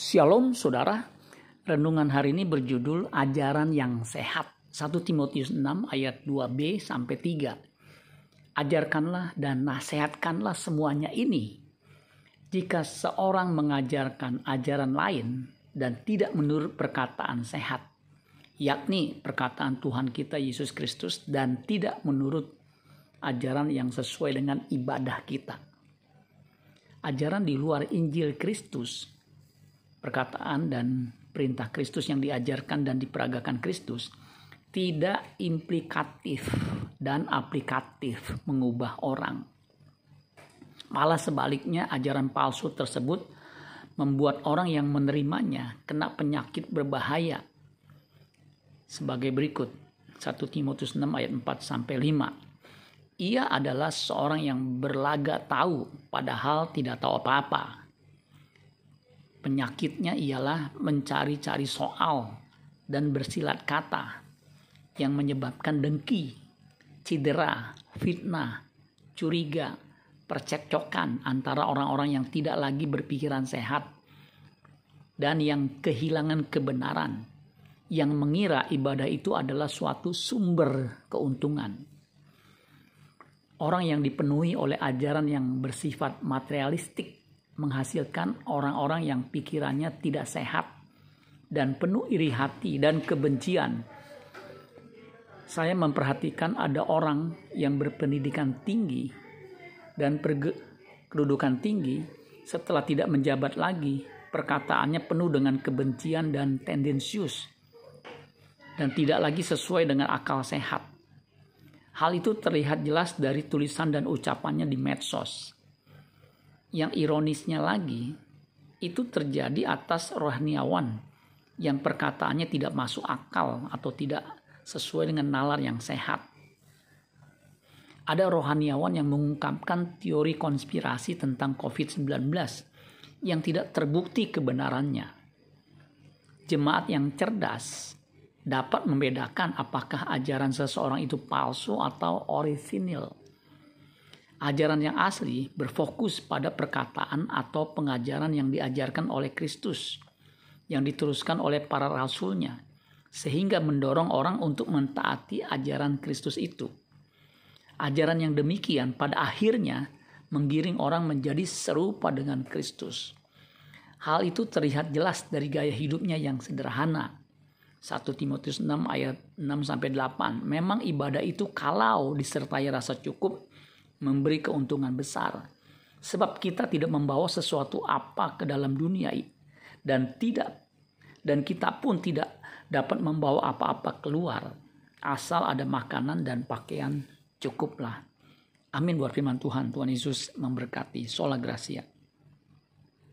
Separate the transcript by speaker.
Speaker 1: Shalom saudara, renungan hari ini berjudul Ajaran yang Sehat. 1 Timotius 6 ayat 2b sampai 3. Ajarkanlah dan nasihatkanlah semuanya ini. Jika seorang mengajarkan ajaran lain dan tidak menurut perkataan sehat, yakni perkataan Tuhan kita Yesus Kristus dan tidak menurut ajaran yang sesuai dengan ibadah kita. Ajaran di luar Injil Kristus perkataan dan perintah Kristus yang diajarkan dan diperagakan Kristus tidak implikatif dan aplikatif mengubah orang. Malah sebaliknya ajaran palsu tersebut membuat orang yang menerimanya kena penyakit berbahaya. Sebagai berikut, 1 Timotius 6 ayat 4 sampai 5. Ia adalah seorang yang berlagak tahu padahal tidak tahu apa-apa Penyakitnya ialah mencari-cari soal dan bersilat kata yang menyebabkan dengki, cedera, fitnah, curiga, percekcokan antara orang-orang yang tidak lagi berpikiran sehat dan yang kehilangan kebenaran, yang mengira ibadah itu adalah suatu sumber keuntungan. Orang yang dipenuhi oleh ajaran yang bersifat materialistik menghasilkan orang-orang yang pikirannya tidak sehat dan penuh iri hati dan kebencian. Saya memperhatikan ada orang yang berpendidikan tinggi dan kedudukan tinggi setelah tidak menjabat lagi, perkataannya penuh dengan kebencian dan tendensius dan tidak lagi sesuai dengan akal sehat. Hal itu terlihat jelas dari tulisan dan ucapannya di medsos yang ironisnya lagi, itu terjadi atas rohaniawan yang perkataannya tidak masuk akal atau tidak sesuai dengan nalar yang sehat. Ada rohaniawan yang mengungkapkan teori konspirasi tentang COVID-19 yang tidak terbukti kebenarannya. Jemaat yang cerdas dapat membedakan apakah ajaran seseorang itu palsu atau orisinil. Ajaran yang asli berfokus pada perkataan atau pengajaran yang diajarkan oleh Kristus, yang diteruskan oleh para rasulnya, sehingga mendorong orang untuk mentaati ajaran Kristus itu. Ajaran yang demikian pada akhirnya menggiring orang menjadi serupa dengan Kristus. Hal itu terlihat jelas dari gaya hidupnya yang sederhana. 1 Timotius 6 ayat 6 sampai 8. Memang ibadah itu kalau disertai rasa cukup memberi keuntungan besar. Sebab kita tidak membawa sesuatu apa ke dalam dunia dan tidak dan kita pun tidak dapat membawa apa-apa keluar asal ada makanan dan pakaian cukuplah. Amin buat firman Tuhan. Tuhan Yesus memberkati. Sola Gracia.